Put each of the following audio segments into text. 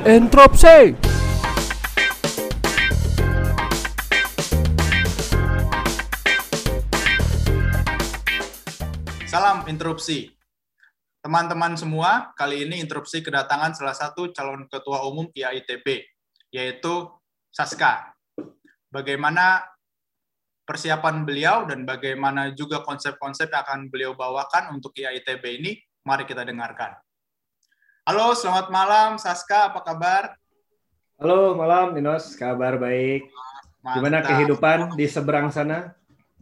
Entropsi. Salam interupsi. Teman-teman semua, kali ini interupsi kedatangan salah satu calon ketua umum IAITB, yaitu Saska. Bagaimana persiapan beliau dan bagaimana juga konsep-konsep yang akan beliau bawakan untuk IAITB ini, mari kita dengarkan. Halo, selamat malam Saska, apa kabar? Halo, malam Dinos, kabar baik. Gimana Mantap. kehidupan di seberang sana?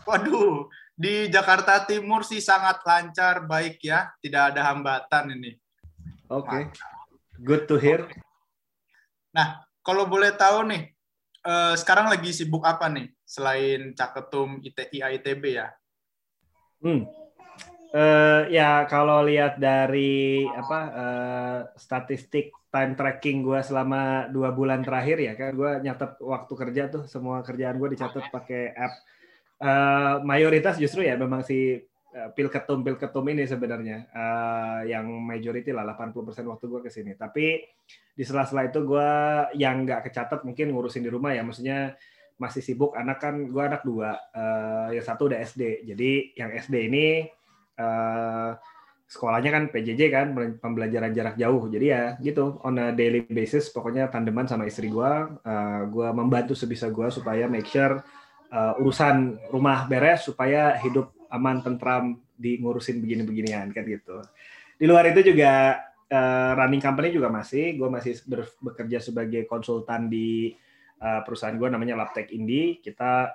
Waduh, di Jakarta Timur sih sangat lancar, baik ya, tidak ada hambatan ini. Oke, good to hear. Nah, kalau boleh tahu nih, eh, sekarang lagi sibuk apa nih selain Caketum ITI ITB ya? Hmm. Eh, ya kalau lihat dari apa eh, statistik time tracking gue selama dua bulan terakhir ya kan gue nyatet waktu kerja tuh semua kerjaan gue dicatat pakai app. Eh, mayoritas justru ya memang si pil ketum pil ketum ini sebenarnya eh, yang majority lah 80% waktu gue ke sini. Tapi di sela-sela itu gue yang nggak kecatat mungkin ngurusin di rumah ya maksudnya masih sibuk anak kan gue anak dua eh, yang satu udah SD jadi yang SD ini eh, sekolahnya kan PJJ kan pembelajaran jarak jauh. Jadi ya gitu on a daily basis pokoknya tandeman sama istri gue eh, gue membantu sebisa gue supaya make sure eh, urusan rumah beres supaya hidup aman tentram di ngurusin begini-beginian kan gitu. Di luar itu juga eh, running company juga masih. Gue masih ber- bekerja sebagai konsultan di uh, perusahaan gue namanya Labtech Indi. Kita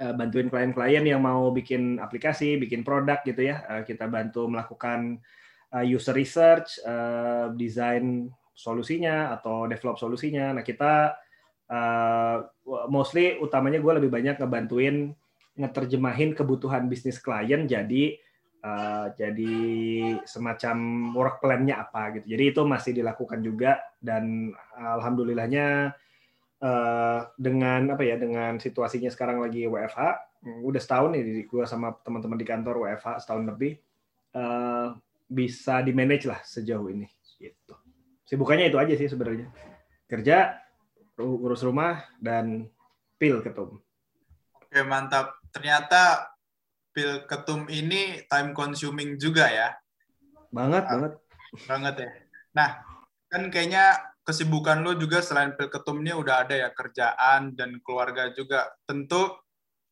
uh, bantuin klien-klien yang mau bikin aplikasi, bikin produk gitu ya. Uh, kita bantu melakukan uh, user research, uh, desain solusinya atau develop solusinya. Nah kita mostly utamanya gue lebih banyak ngebantuin ngeterjemahin kebutuhan bisnis klien jadi uh, jadi semacam work plan-nya apa gitu. Jadi itu masih dilakukan juga dan alhamdulillahnya uh, dengan apa ya dengan situasinya sekarang lagi WFH hmm, udah setahun nih gue sama teman-teman di kantor WFH setahun lebih uh, bisa di manage lah sejauh ini gitu. Sibukannya itu aja sih sebenarnya. Kerja ur- urus rumah dan pil ketum. Oke, mantap. Ternyata pil ketum ini time consuming juga ya, banget banget. Banget ya. Nah, kan kayaknya kesibukan lo juga selain pil ketum ini udah ada ya kerjaan dan keluarga juga. Tentu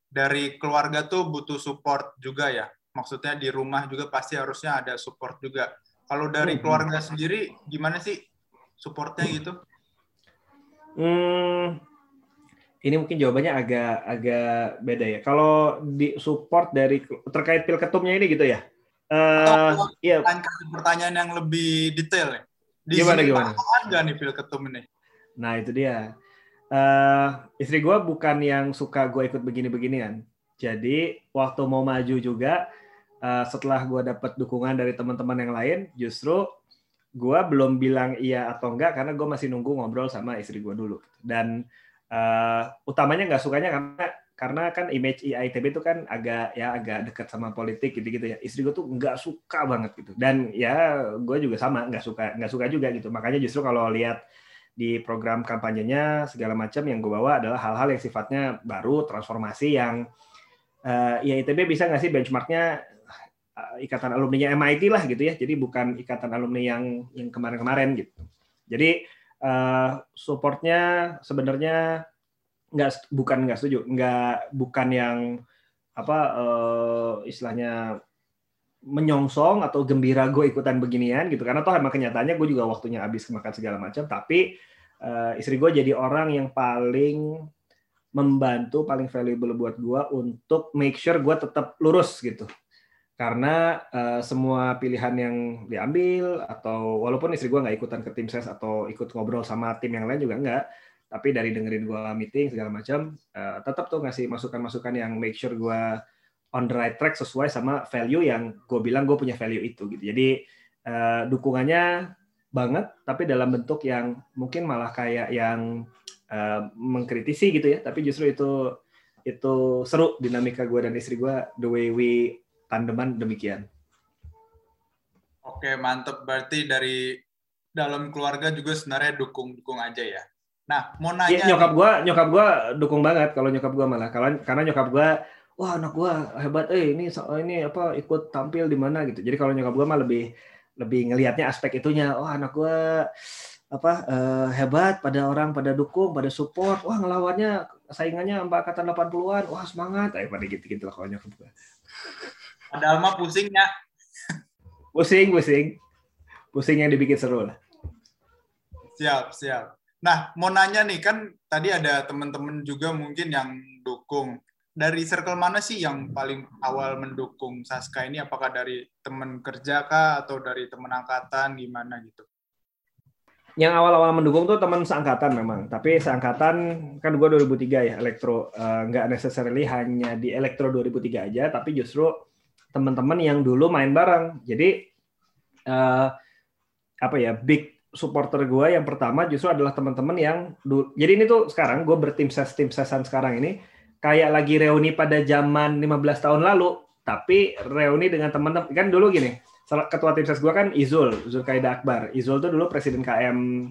dari keluarga tuh butuh support juga ya. Maksudnya di rumah juga pasti harusnya ada support juga. Kalau dari Mhm. keluarga sendiri gimana sih supportnya gitu? Hmm, ini mungkin jawabannya agak agak beda ya. Kalau di support dari terkait pil ketumnya ini gitu ya. Eh, Atau iya, pertanyaan yang lebih detail ya. Di Gimana, gimana? nggak nih pil ketum ini? Nah itu dia. Eh istri gue bukan yang suka gue ikut begini-beginian. Jadi waktu mau maju juga, eh, setelah gue dapat dukungan dari teman-teman yang lain, justru gue belum bilang iya atau enggak karena gue masih nunggu ngobrol sama istri gue dulu. Dan eh, utamanya nggak sukanya karena karena kan image IITB itu kan agak ya agak dekat sama politik gitu-gitu ya. Istri gue tuh nggak suka banget gitu. Dan ya gue juga sama nggak suka nggak suka juga gitu. Makanya justru kalau lihat di program kampanyenya segala macam yang gue bawa adalah hal-hal yang sifatnya baru transformasi yang eh, ya bisa nggak sih benchmarknya eh, ikatan alumni MIT lah gitu ya jadi bukan ikatan alumni yang yang kemarin-kemarin gitu jadi eh, supportnya sebenarnya nggak bukan nggak setuju nggak bukan yang apa eh, istilahnya menyongsong atau gembira gue ikutan beginian gitu. Karena toh emang kenyataannya gue juga waktunya habis makan segala macam tapi eh, istri gue jadi orang yang paling membantu paling valuable buat gue untuk make sure gue tetap lurus gitu. Karena eh, semua pilihan yang diambil atau walaupun istri gue nggak ikutan ke tim ses atau ikut ngobrol sama tim yang lain juga nggak tapi dari dengerin gue meeting segala macam eh, tetap tuh ngasih masukan-masukan yang make sure gue on the right track sesuai sama value yang gue bilang gue punya value itu gitu. Jadi eh, dukungannya banget, tapi dalam bentuk yang mungkin malah kayak yang eh, mengkritisi gitu ya. Tapi justru itu itu seru dinamika gue dan istri gue the way we tandeman demikian. Oke, mantep. Berarti dari dalam keluarga juga sebenarnya dukung-dukung aja ya. Nah, mau iya, nanya ya, nyokap gua, nyokap gua dukung banget kalau nyokap gua malah. Karena karena nyokap gua wah anak gua hebat eh ini ini apa ikut tampil di mana gitu. Jadi kalau nyokap gua mah lebih lebih ngelihatnya aspek itunya. Wah anak gua apa uh, hebat pada orang pada dukung pada support. Wah ngelawannya saingannya mbak angkatan 80-an wah semangat. Eh pada gitu-gitu lah kalau nyokap gua. Padahal mah pusingnya pusing pusing. Pusing yang dibikin seru lah. Siap siap Nah, mau nanya nih, kan tadi ada teman-teman juga mungkin yang dukung. Dari circle mana sih yang paling awal mendukung Saska ini? Apakah dari teman kerja kah atau dari teman angkatan gimana gitu? Yang awal-awal mendukung tuh teman seangkatan memang. Tapi seangkatan kan gue 2003 ya, elektro. Uh, nggak necessarily hanya di elektro 2003 aja, tapi justru teman-teman yang dulu main bareng. Jadi uh, apa ya, big supporter gue yang pertama justru adalah teman-teman yang jadi ini tuh sekarang gue bertim ses tim sesan sekarang ini kayak lagi reuni pada zaman 15 tahun lalu tapi reuni dengan teman-teman kan dulu gini ketua tim ses gue kan Izul Zulkaida Akbar. Izul tuh dulu presiden KM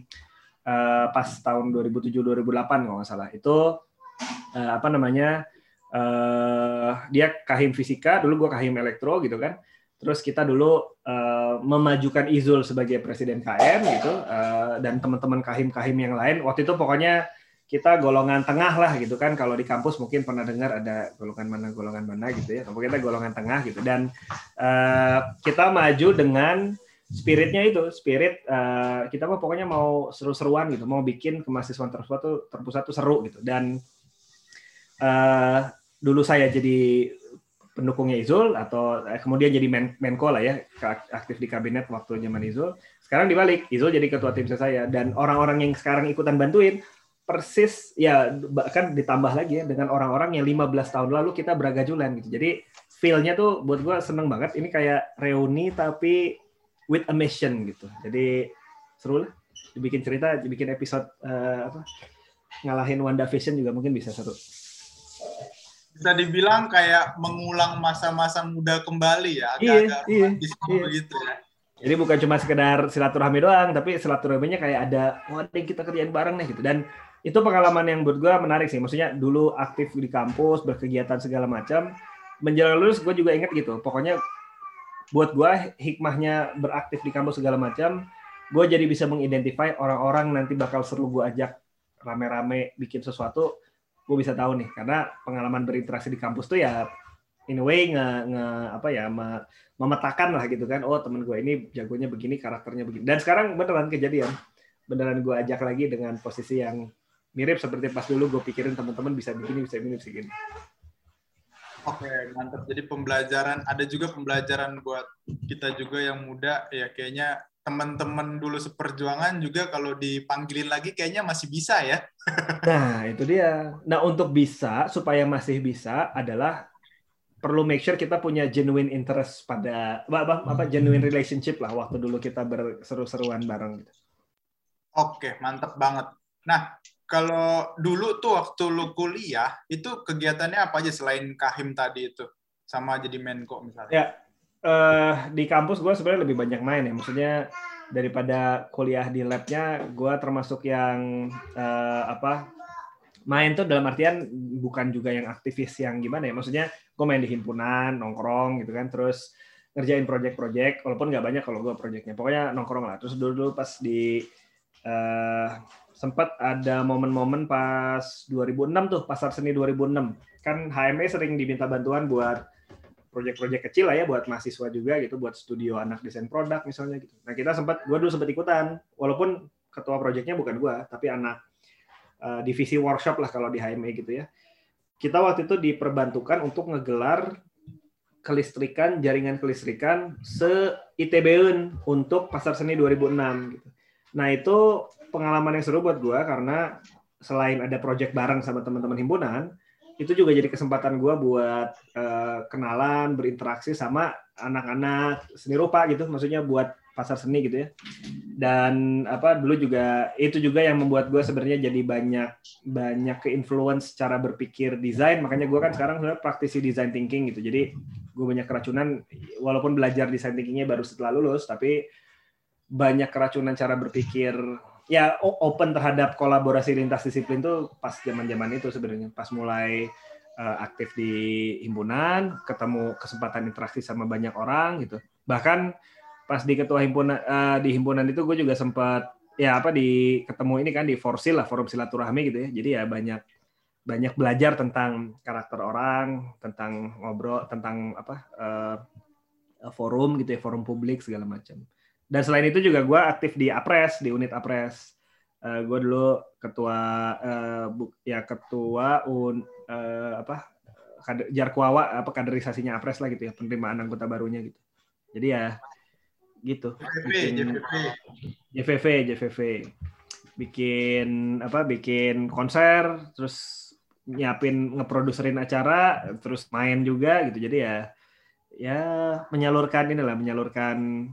uh, eh, pas tahun 2007 2008 kalau nggak salah. Itu uh, apa namanya uh, dia kahim fisika dulu gue kahim elektro gitu kan Terus kita dulu uh, memajukan Izul sebagai presiden KM gitu uh, dan teman-teman kahim-kahim yang lain. Waktu itu pokoknya kita golongan tengah lah gitu kan. Kalau di kampus mungkin pernah dengar ada golongan mana golongan mana gitu ya. Pokoknya kita golongan tengah gitu dan uh, kita maju dengan spiritnya itu spirit uh, kita mah pokoknya mau seru-seruan gitu mau bikin kemahasiswaan terpusat tuh terpusat tuh seru gitu dan uh, dulu saya jadi pendukungnya Izul atau eh, kemudian jadi men Menko lah ya aktif di kabinet waktu zaman Izul. Sekarang dibalik, Izul jadi ketua tim saya dan orang-orang yang sekarang ikutan bantuin persis ya bahkan ditambah lagi ya dengan orang-orang yang 15 tahun lalu kita beragajulan gitu. Jadi feel-nya tuh buat gue seneng banget. Ini kayak reuni tapi with a mission gitu. Jadi seru lah. Dibikin cerita, dibikin episode uh, apa ngalahin Wanda Vision juga mungkin bisa seru bisa dibilang kayak mengulang masa-masa muda kembali ya agak-agak iya, iya, iya. begitu ya. Jadi bukan cuma sekedar silaturahmi doang tapi silaturahminya kayak ada oh, kita kerjain bareng nih gitu. Dan itu pengalaman yang buat gue menarik sih. Maksudnya dulu aktif di kampus berkegiatan segala macam menjelang lulus gue juga inget gitu. Pokoknya buat gue hikmahnya beraktif di kampus segala macam gue jadi bisa mengidentify orang-orang nanti bakal seru gue ajak rame-rame bikin sesuatu gue bisa tahu nih karena pengalaman berinteraksi di kampus tuh ya in a way nge, nge apa ya me, memetakan lah gitu kan. Oh temen gue ini jagonya begini karakternya begini. Dan sekarang beneran kejadian. Beneran gue ajak lagi dengan posisi yang mirip seperti pas dulu gue pikirin teman-teman bisa begini bisa begini bisa begini. Oke, mantap. Jadi pembelajaran ada juga pembelajaran buat kita juga yang muda. Ya kayaknya teman-teman dulu seperjuangan juga kalau dipanggilin lagi kayaknya masih bisa ya. nah, itu dia. Nah, untuk bisa supaya masih bisa adalah perlu make sure kita punya genuine interest pada apa, apa genuine relationship lah waktu dulu kita berseru-seruan bareng gitu. Oke, mantep banget. Nah, kalau dulu tuh waktu lu kuliah, itu kegiatannya apa aja selain kahim tadi itu? Sama jadi menko misalnya. Ya, uh, di kampus gue sebenarnya lebih banyak main ya. Maksudnya daripada kuliah di labnya, gue termasuk yang uh, apa main tuh dalam artian bukan juga yang aktivis yang gimana ya. Maksudnya gue main di himpunan, nongkrong gitu kan, terus ngerjain project-project, walaupun nggak banyak kalau gue projectnya. Pokoknya nongkrong lah. Terus dulu, dulu pas di uh, sempat ada momen-momen pas 2006 tuh pasar seni 2006 kan HME sering diminta bantuan buat proyek-proyek kecil lah ya buat mahasiswa juga gitu buat studio anak desain produk misalnya gitu. Nah kita sempat gue dulu sempat ikutan walaupun ketua proyeknya bukan gue tapi anak uh, divisi workshop lah kalau di HME gitu ya. Kita waktu itu diperbantukan untuk ngegelar kelistrikan jaringan kelistrikan se ITBN untuk pasar seni 2006 gitu. Nah itu pengalaman yang seru buat gue karena selain ada project bareng sama teman-teman himpunan, itu juga jadi kesempatan gue buat uh, kenalan, berinteraksi sama anak-anak seni rupa gitu, maksudnya buat pasar seni gitu ya. Dan apa dulu juga itu juga yang membuat gue sebenarnya jadi banyak banyak ke influence cara berpikir desain. Makanya gue kan sekarang sebenarnya praktisi design thinking gitu. Jadi gue banyak keracunan walaupun belajar design thinkingnya baru setelah lulus, tapi banyak keracunan cara berpikir ya open terhadap kolaborasi lintas disiplin tuh pas zaman-zaman itu sebenarnya pas mulai uh, aktif di himpunan, ketemu kesempatan interaksi sama banyak orang gitu. Bahkan pas di ketua himpunan uh, di himpunan itu gue juga sempat ya apa di ketemu ini kan di Forsil lah forum silaturahmi gitu ya. Jadi ya banyak banyak belajar tentang karakter orang, tentang ngobrol, tentang apa uh, forum gitu ya, forum publik segala macam. Dan selain itu juga gue aktif di Apres, di unit Apres. Uh, gue dulu ketua uh, ya ketua un uh, apa kader, Jarkuawa apa kaderisasinya Apres lah gitu ya penerimaan anggota barunya gitu. Jadi ya gitu. JVV, JVV. JVV, JVV. Bikin apa? Bikin konser, terus nyiapin ngeproduserin acara, terus main juga gitu. Jadi ya ya menyalurkan inilah menyalurkan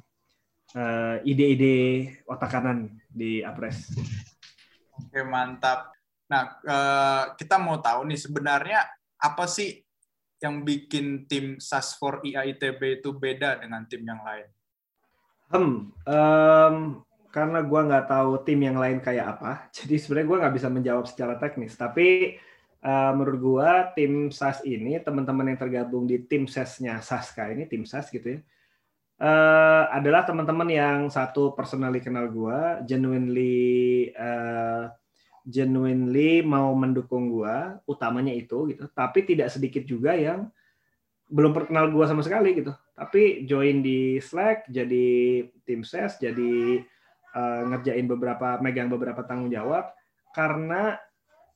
uh, ide-ide otak kanan di Apres. Oke mantap. Nah uh, kita mau tahu nih sebenarnya apa sih yang bikin tim SAS for IAITB itu beda dengan tim yang lain? Hmm, um, karena gue nggak tahu tim yang lain kayak apa, jadi sebenarnya gue nggak bisa menjawab secara teknis. Tapi uh, menurut gue tim SAS ini, teman-teman yang tergabung di tim SES-nya Saska ini, tim SAS gitu ya, uh, adalah teman-teman yang satu personally kenal gue, genuinely uh, genuinely mau mendukung gue, utamanya itu gitu. Tapi tidak sedikit juga yang belum perkenal gue sama sekali gitu. Tapi join di Slack, jadi tim ses, jadi uh, ngerjain beberapa, megang beberapa tanggung jawab karena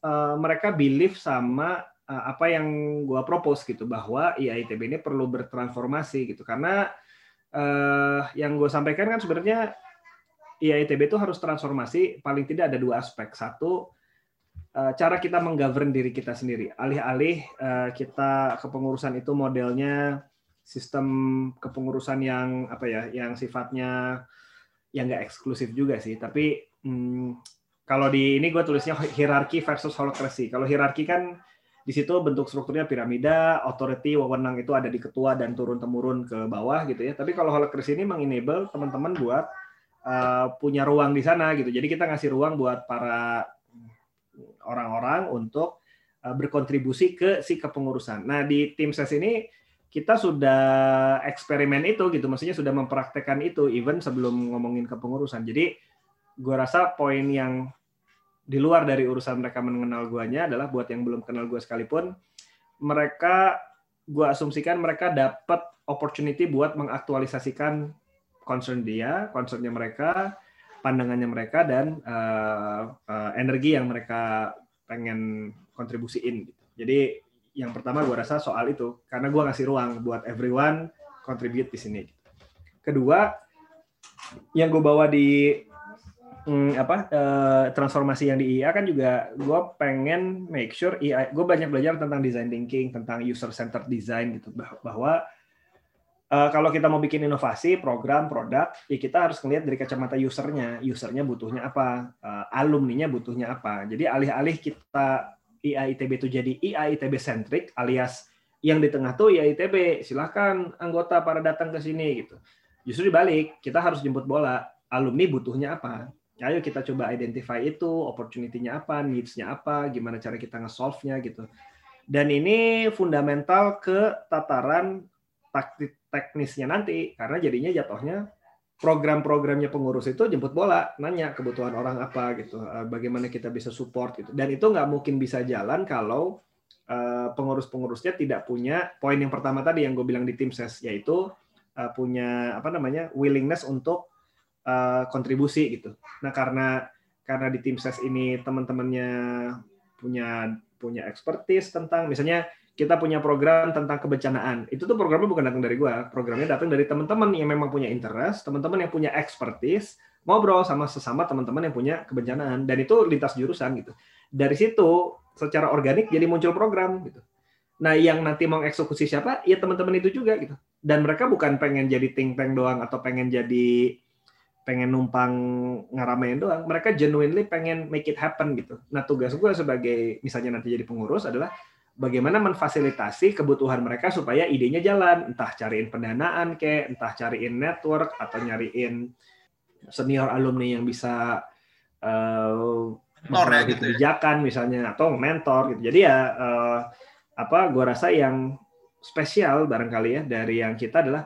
uh, mereka believe sama apa yang gue propose gitu bahwa IITB ini perlu bertransformasi gitu karena uh, yang gue sampaikan kan sebenarnya IITB itu harus transformasi paling tidak ada dua aspek. Satu, eh, cara kita menggovern diri kita sendiri. Alih-alih eh, kita kepengurusan itu modelnya sistem kepengurusan yang apa ya, yang sifatnya yang nggak eksklusif juga sih. Tapi hmm, kalau di ini gue tulisnya hierarki versus holokrasi. Kalau hierarki kan di situ bentuk strukturnya piramida, authority, wewenang itu ada di ketua dan turun temurun ke bawah gitu ya. Tapi kalau holokrasi ini mengenable teman-teman buat uh, punya ruang di sana gitu. Jadi kita ngasih ruang buat para orang-orang untuk uh, berkontribusi ke si kepengurusan. Nah di tim ses ini kita sudah eksperimen itu gitu, maksudnya sudah mempraktekkan itu even sebelum ngomongin kepengurusan. Jadi gue rasa poin yang di luar dari urusan mereka mengenal guanya adalah buat yang belum kenal gue sekalipun mereka gue asumsikan mereka dapat opportunity buat mengaktualisasikan concern dia, concernnya mereka, pandangannya mereka dan uh, uh, energi yang mereka pengen kontribusiin. Gitu. Jadi yang pertama gue rasa soal itu karena gue ngasih ruang buat everyone contribute di sini. Kedua, yang gue bawa di hmm, apa uh, transformasi yang di IA kan juga gue pengen make sure IA gue banyak belajar tentang design thinking tentang user centered design gitu. Bahwa uh, kalau kita mau bikin inovasi program produk ya kita harus melihat dari kacamata usernya. Usernya butuhnya apa? Uh, alumninya butuhnya apa? Jadi alih-alih kita IAITB itu jadi IAITB centric alias yang di tengah tuh IAITB silahkan anggota para datang ke sini gitu. Justru dibalik kita harus jemput bola. Alumni butuhnya apa ayo kita coba identify itu, opportunity-nya apa, needs-nya apa, gimana cara kita nge-solve-nya gitu. Dan ini fundamental ke tataran taktik teknisnya nanti, karena jadinya jatuhnya program-programnya pengurus itu jemput bola, nanya kebutuhan orang apa gitu, eh, bagaimana kita bisa support gitu. Dan itu nggak mungkin bisa jalan kalau eh, pengurus-pengurusnya tidak punya poin yang pertama tadi yang gue bilang di tim ses, yaitu eh, punya apa namanya willingness untuk uh, kontribusi gitu. Nah karena karena di tim ses ini teman-temannya punya punya expertise tentang misalnya kita punya program tentang kebencanaan. Itu tuh programnya bukan datang dari gua, programnya datang dari teman-teman yang memang punya interest, teman-teman yang punya expertise, ngobrol sama sesama teman-teman yang punya kebencanaan dan itu lintas jurusan gitu. Dari situ secara organik jadi muncul program gitu. Nah, yang nanti mau eksekusi siapa? Ya teman-teman itu juga gitu. Dan mereka bukan pengen jadi think tank doang atau pengen jadi pengen numpang ngaramein doang, mereka genuinely pengen make it happen gitu. Nah tugas gue sebagai misalnya nanti jadi pengurus adalah bagaimana memfasilitasi kebutuhan mereka supaya idenya jalan, entah cariin pendanaan ke, entah cariin network atau nyariin senior alumni yang bisa uh, mentor ya gitu ya. kebijakan ya? misalnya atau mentor gitu. Jadi ya uh, apa gua rasa yang spesial barangkali ya dari yang kita adalah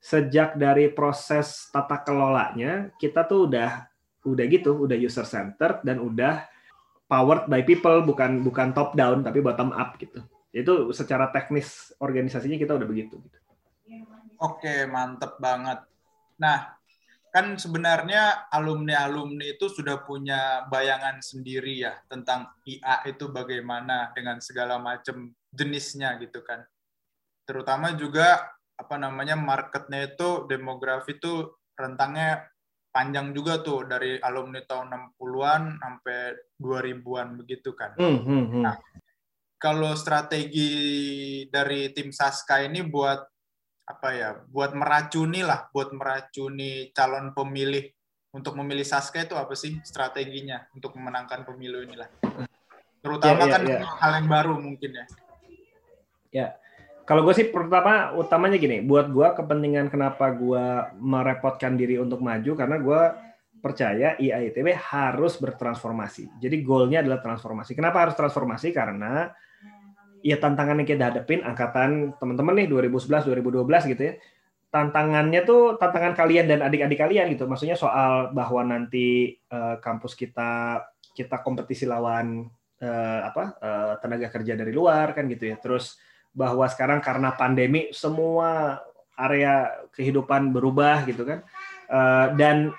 sejak dari proses tata kelolanya kita tuh udah udah gitu, udah user centered dan udah powered by people bukan bukan top down tapi bottom up gitu. Itu secara teknis organisasinya kita udah begitu gitu. Oke, mantep banget. Nah, kan sebenarnya alumni-alumni itu sudah punya bayangan sendiri ya tentang IA itu bagaimana dengan segala macam jenisnya gitu kan. Terutama juga apa namanya marketnya itu demografi itu rentangnya panjang juga tuh dari alumni tahun 60-an sampai 2000-an begitu kan. Hmm, hmm, hmm. Nah, kalau strategi dari tim Saska ini buat apa ya buat meracuni lah buat meracuni calon pemilih untuk memilih Saska itu apa sih strateginya untuk memenangkan pemilu inilah terutama ya, ya, kan ya. hal yang baru mungkin ya ya kalau gue sih pertama utamanya gini buat gue kepentingan kenapa gue merepotkan diri untuk maju karena gue percaya IAITB harus bertransformasi. Jadi goalnya adalah transformasi. Kenapa harus transformasi? Karena ya tantangan yang kita hadapin angkatan teman-teman nih 2011 2012 gitu ya tantangannya tuh tantangan kalian dan adik-adik kalian gitu. Maksudnya soal bahwa nanti uh, kampus kita kita kompetisi lawan uh, apa uh, tenaga kerja dari luar kan gitu ya. Terus bahwa sekarang karena pandemi semua area kehidupan berubah gitu kan uh, dan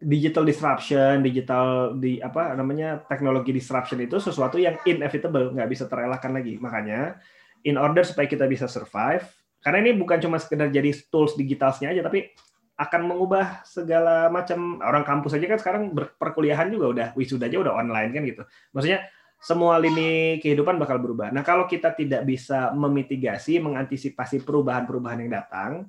digital disruption, digital di apa namanya teknologi disruption itu sesuatu yang inevitable, nggak bisa terelakkan lagi. Makanya, in order supaya kita bisa survive, karena ini bukan cuma sekedar jadi tools digitalnya aja, tapi akan mengubah segala macam orang kampus aja kan sekarang perkuliahan juga udah wisuda aja udah online kan gitu. Maksudnya semua lini kehidupan bakal berubah. Nah kalau kita tidak bisa memitigasi, mengantisipasi perubahan-perubahan yang datang,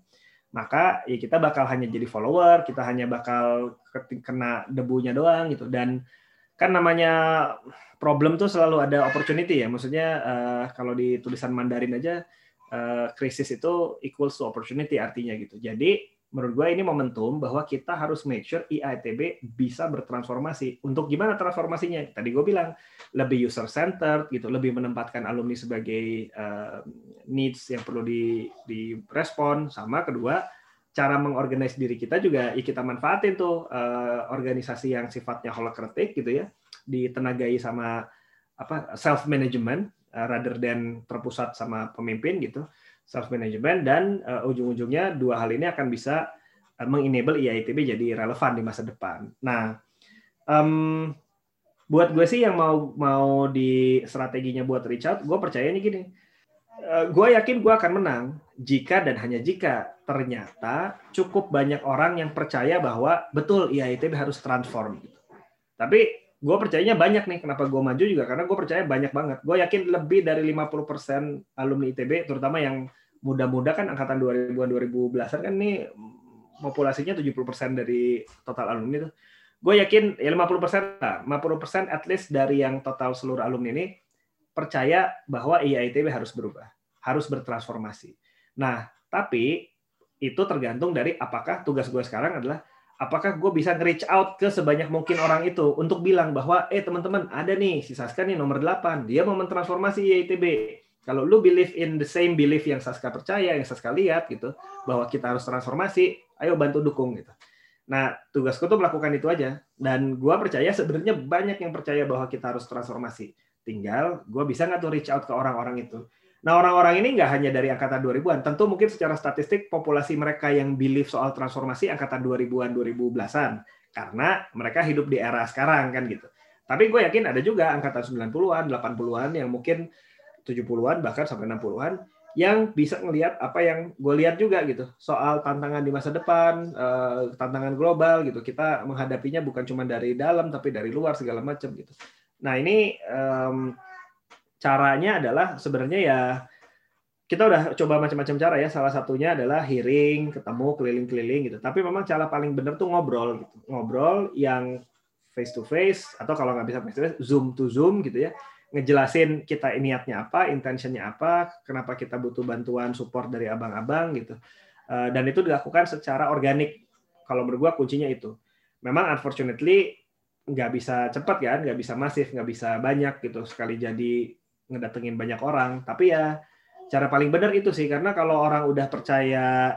maka ya kita bakal hanya jadi follower, kita hanya bakal kena debunya doang gitu. Dan kan namanya problem tuh selalu ada opportunity ya. Maksudnya uh, kalau di tulisan Mandarin aja uh, krisis itu equals to opportunity artinya gitu. Jadi menurut gue ini momentum bahwa kita harus make sure IITB bisa bertransformasi. Untuk gimana transformasinya? Tadi gue bilang lebih user centered gitu, lebih menempatkan alumni sebagai uh, needs yang perlu di direspon. Sama kedua, cara mengorganize diri kita juga ya kita manfaatin tuh uh, organisasi yang sifatnya holokratik gitu ya, ditenagai sama apa self management uh, rather than terpusat sama pemimpin gitu self management dan uh, ujung-ujungnya dua hal ini akan bisa uh, mengenable IITB jadi relevan di masa depan. Nah, um, buat gue sih yang mau mau di strateginya buat Richard, gue percaya ini gini. Uh, gue yakin gue akan menang jika dan hanya jika ternyata cukup banyak orang yang percaya bahwa betul IITB harus transform. Gitu. Tapi gue percayanya banyak nih kenapa gue maju juga karena gue percaya banyak banget gue yakin lebih dari 50% alumni ITB terutama yang muda-muda kan angkatan 2000-an 2010-an kan nih populasinya 70% dari total alumni itu. Gue yakin ya 50% lah, 50% at least dari yang total seluruh alumni ini percaya bahwa IAITB harus berubah, harus bertransformasi. Nah, tapi itu tergantung dari apakah tugas gue sekarang adalah apakah gue bisa nge-reach out ke sebanyak mungkin orang itu untuk bilang bahwa eh teman-teman ada nih si Saska nih nomor 8 dia mau mentransformasi IITB kalau lu believe in the same belief yang Saska percaya, yang Saska lihat gitu, bahwa kita harus transformasi, ayo bantu dukung gitu. Nah, tugasku tuh melakukan itu aja. Dan gue percaya sebenarnya banyak yang percaya bahwa kita harus transformasi. Tinggal gue bisa nggak tuh reach out ke orang-orang itu. Nah, orang-orang ini nggak hanya dari angkatan 2000-an. Tentu mungkin secara statistik populasi mereka yang believe soal transformasi angkatan 2000-an, 2010-an. Karena mereka hidup di era sekarang kan gitu. Tapi gue yakin ada juga angkatan 90-an, 80-an yang mungkin 70-an bahkan sampai 60-an yang bisa ngelihat apa yang gue lihat juga gitu soal tantangan di masa depan uh, tantangan global gitu kita menghadapinya bukan cuma dari dalam tapi dari luar segala macam gitu nah ini um, caranya adalah sebenarnya ya kita udah coba macam-macam cara ya salah satunya adalah hearing ketemu keliling-keliling gitu tapi memang cara paling benar tuh ngobrol gitu ngobrol yang face to face atau kalau nggak bisa face to face zoom to zoom gitu ya ngejelasin kita niatnya apa, intentionnya apa, kenapa kita butuh bantuan support dari abang-abang gitu. Eh, dan itu dilakukan secara organik. kalau menurut kuncinya itu. Memang unfortunately nggak bisa cepat kan, nggak bisa masif, nggak bisa banyak gitu sekali jadi ngedatengin banyak orang. Tapi ya cara paling benar itu sih karena kalau orang udah percaya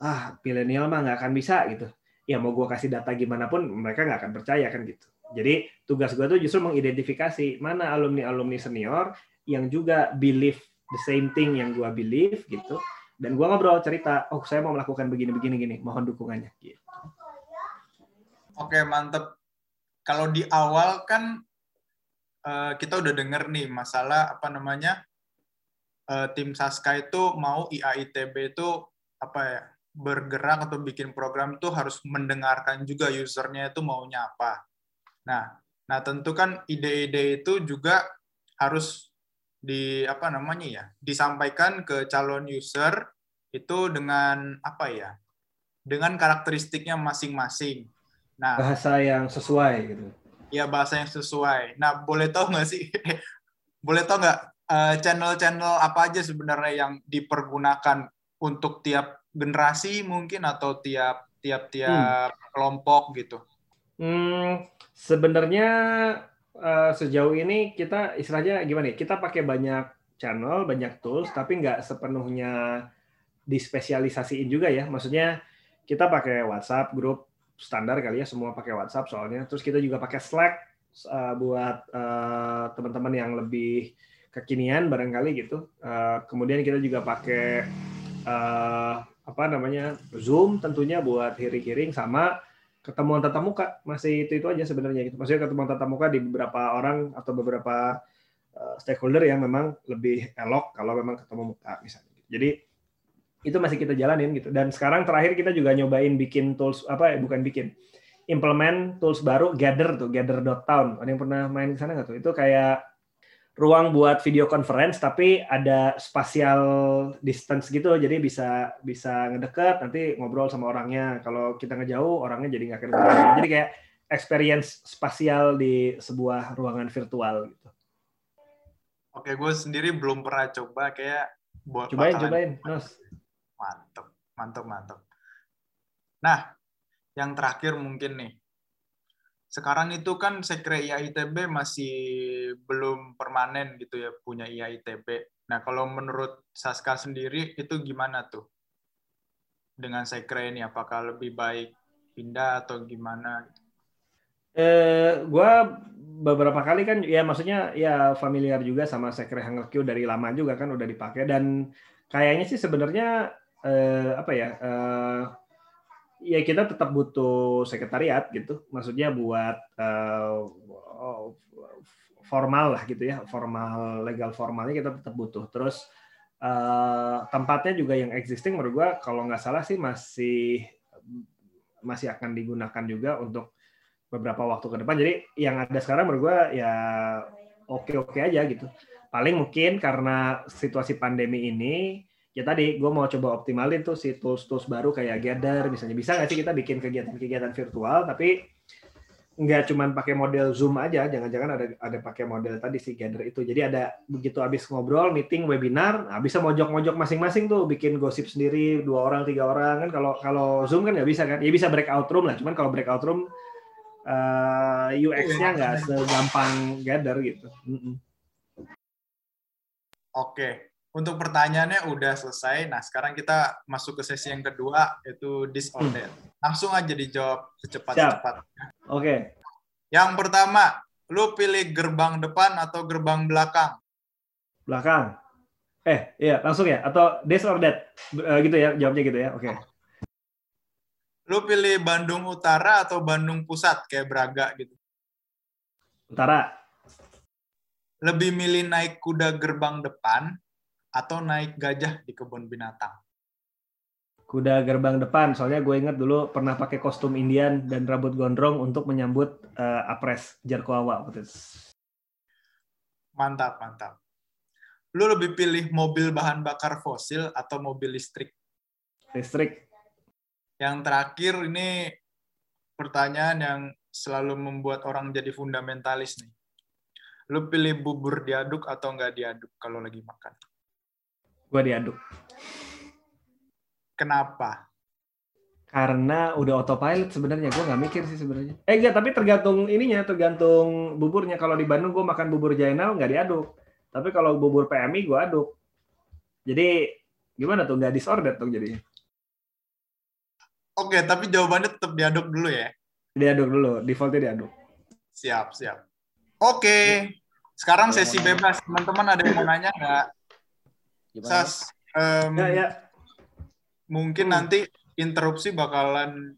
ah milenial mah nggak akan bisa gitu. Ya mau gue kasih data gimana pun mereka nggak akan percaya kan gitu. Jadi tugas gue tuh justru mengidentifikasi mana alumni alumni senior yang juga believe the same thing yang gue believe gitu dan gue ngobrol cerita oh saya mau melakukan begini begini gini mohon dukungannya gitu oke mantep kalau di awal kan uh, kita udah denger nih masalah apa namanya uh, tim Saska itu mau IAITB itu apa ya bergerak atau bikin program itu harus mendengarkan juga usernya itu maunya apa. Nah, nah tentu kan ide-ide itu juga harus di apa namanya ya disampaikan ke calon user itu dengan apa ya dengan karakteristiknya masing-masing. Nah bahasa yang sesuai gitu. Ya bahasa yang sesuai. Nah boleh tahu nggak sih boleh tahu nggak uh, channel-channel apa aja sebenarnya yang dipergunakan untuk tiap generasi mungkin atau tiap tiap tiap hmm. kelompok gitu. Hmm, sebenarnya uh, sejauh ini kita istilahnya gimana ya? Kita pakai banyak channel, banyak tools, tapi nggak sepenuhnya dispesialisasiin juga ya. Maksudnya kita pakai WhatsApp grup standar kali ya, semua pakai WhatsApp soalnya. Terus kita juga pakai Slack uh, buat uh, teman-teman yang lebih kekinian barangkali gitu. Uh, kemudian kita juga pakai uh, apa namanya Zoom tentunya buat hearing-hearing sama ketemuan tatap muka masih itu itu aja sebenarnya gitu maksudnya ketemuan tatap muka di beberapa orang atau beberapa stakeholder yang memang lebih elok kalau memang ketemu muka misalnya jadi itu masih kita jalanin gitu. Dan sekarang terakhir kita juga nyobain bikin tools apa ya bukan bikin implement tools baru gather tuh gather.town ada yang pernah main ke sana nggak tuh? Itu kayak ruang buat video conference tapi ada spatial distance gitu. Jadi bisa bisa ngedeket nanti ngobrol sama orangnya. Kalau kita ngejauh orangnya jadi nggak kena jadi kayak experience spasial di sebuah ruangan virtual gitu. Oke, gue sendiri belum pernah coba. Kayak buat cobain cobain, Nos. Mantap, mantap, mantap. Nah, yang terakhir mungkin nih sekarang itu kan sekre IAITB masih belum permanen gitu ya punya IAITB. Nah kalau menurut Saska sendiri itu gimana tuh dengan sekre ini? Apakah lebih baik pindah atau gimana? Eh, gue beberapa kali kan ya maksudnya ya familiar juga sama sekre Hunger Q dari lama juga kan udah dipakai dan kayaknya sih sebenarnya eh, apa ya eh, ya kita tetap butuh sekretariat gitu. Maksudnya buat uh, formal lah gitu ya. Formal legal formalnya kita tetap butuh. Terus uh, tempatnya juga yang existing menurut gua kalau nggak salah sih masih masih akan digunakan juga untuk beberapa waktu ke depan. Jadi yang ada sekarang menurut gua ya oke oke aja gitu. Paling mungkin karena situasi pandemi ini ya tadi gue mau coba optimalin tuh si tools-tools baru kayak Gather misalnya. Bisa nggak sih kita bikin kegiatan-kegiatan virtual tapi nggak cuman pakai model Zoom aja jangan-jangan ada ada pakai model tadi si Gather itu. Jadi ada begitu habis ngobrol meeting webinar nah bisa mojok-mojok masing-masing tuh bikin gosip sendiri dua orang tiga orang. Kan kalau kalau Zoom kan nggak bisa kan? Ya bisa breakout room lah cuman kalau breakout room uh, eh, UX-nya nggak segampang Gather gitu. Mm -mm. Oke, untuk pertanyaannya udah selesai. Nah, sekarang kita masuk ke sesi yang kedua, yaitu disorder. Hmm. Langsung aja dijawab secepat-cepatnya. Oke. Okay. Yang pertama, lu pilih gerbang depan atau gerbang belakang? Belakang. Eh, iya, langsung ya? Atau this or that? Uh, gitu ya, jawabnya gitu ya? Oke. Okay. Lu pilih Bandung Utara atau Bandung Pusat, kayak Braga gitu? Utara. Lebih milih naik kuda gerbang depan atau naik gajah di kebun binatang? Kuda gerbang depan, soalnya gue inget dulu pernah pakai kostum Indian dan rambut gondrong untuk menyambut uh, apres Jarkoawa. Mantap, mantap. Lu lebih pilih mobil bahan bakar fosil atau mobil listrik? Listrik. Yang terakhir ini pertanyaan yang selalu membuat orang jadi fundamentalis nih. Lu pilih bubur diaduk atau nggak diaduk kalau lagi makan? Gue diaduk. Kenapa? Karena udah autopilot sebenarnya gue nggak mikir sih sebenarnya. Eh enggak, tapi tergantung ininya, tergantung buburnya. Kalau di Bandung gue makan bubur Jainal nggak diaduk. Tapi kalau bubur PMI gue aduk. Jadi gimana tuh nggak disordered tuh jadinya? Oke, tapi jawabannya tetap diaduk dulu ya. Diaduk dulu, defaultnya diaduk. Siap, siap. Oke, sekarang sesi bebas. Teman-teman ada yang mau nanya nggak? Sas, um, Ya ya. mungkin Hmm. nanti interupsi bakalan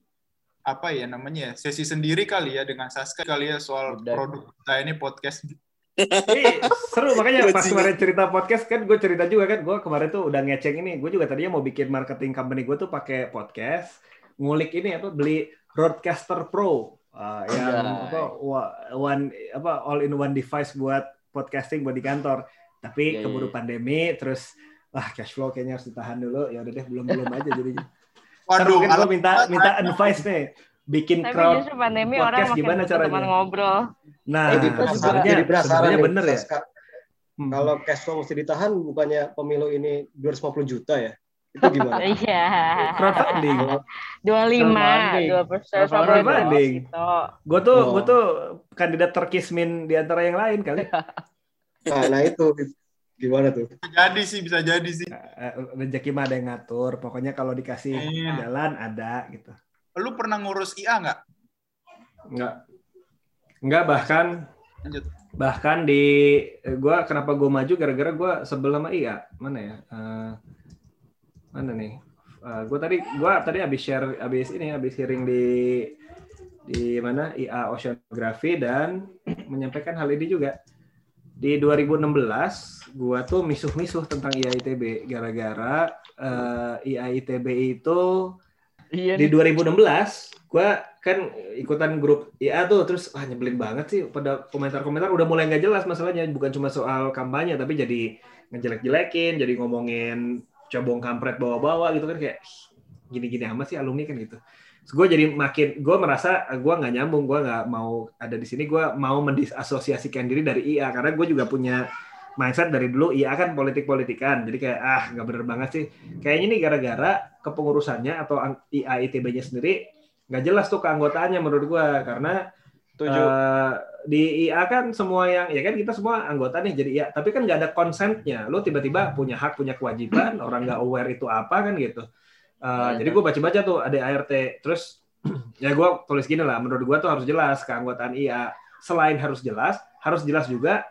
apa ya namanya ya sesi sendiri kali ya dengan Saska kali ya soal Udah. produk kita ini podcast Ih, seru makanya pas Bajingan. kemarin cerita podcast kan gue cerita juga kan gue kemarin tuh udah ngecek ini gue juga tadinya mau bikin marketing company gue tuh pakai podcast ngulik ini apa beli Roadcaster Pro ah, yang Anjay. apa one apa all in one device buat podcasting buat di kantor tapi Iya, iya, keburu iya. pandemi terus wah cash flow kayaknya harus ditahan dulu ya udah deh belum belum aja jadinya waduh mungkin gue minta minta advice nih bikin Tapi crowd justru pandemi orang podcast makin gimana teman caranya? ngobrol. nah jadi sebenarnya sebenarnya bener ya. Hmm. Kalau cash flow mesti ditahan, bukannya pemilu ini 250 juta ya? Itu gimana? Iya. crowdfunding 25, Crowdfunding. 2 persen Crowdfunding. gitu. Gue tuh, Oh. gue tuh kandidat terkismin di antara yang lain kali. Nah, nah itu gimana tuh? bisa jadi sih bisa jadi sih Eh, Rezeki mah ada yang ngatur. Pokoknya kalau dikasih Iya. jalan ada gitu. lu pernah ngurus IA nggak Enggak. Enggak bahkan lanjut bahkan di gue kenapa gue maju gara-gara gue sebel sama IA mana ya Eh, mana nih gue tadi gue tadi habis share habis ini habis hearing di di mana IA Oceanography dan menyampaikan hal ini juga di 2016 gue tuh misuh-misuh tentang IA ITB gara-gara eh, IA ITB itu Iya di nih. 2016 gua kan ikutan grup IA tuh terus ah nyebelin banget sih pada komentar-komentar udah mulai nggak jelas masalahnya bukan cuma soal kampanye tapi jadi ngejelek-jelekin jadi ngomongin cobong kampret bawa-bawa gitu kan kayak "Ih, gini-gini amat sih alumni kan gitu gue jadi makin gue merasa gue nggak nyambung gue nggak mau ada di sini gue mau mendisasosiasikan diri dari IA karena gue juga punya mindset dari dulu IA kan politik-politikan. Jadi kayak ah nggak bener banget sih. Kayaknya ini gara-gara kepengurusannya atau IA ITB-nya sendiri nggak jelas tuh keanggotaannya menurut gua. Karena eh, di IA kan semua yang ya kan kita semua anggota nih jadi IA tapi kan nggak ada konsennya lo tiba-tiba punya hak punya kewajiban orang nggak aware itu apa kan gitu Iya. jadi gue baca-baca tuh ada ART terus ya gua tulis gini lah menurut gua tuh harus jelas keanggotaan IA selain harus jelas harus jelas juga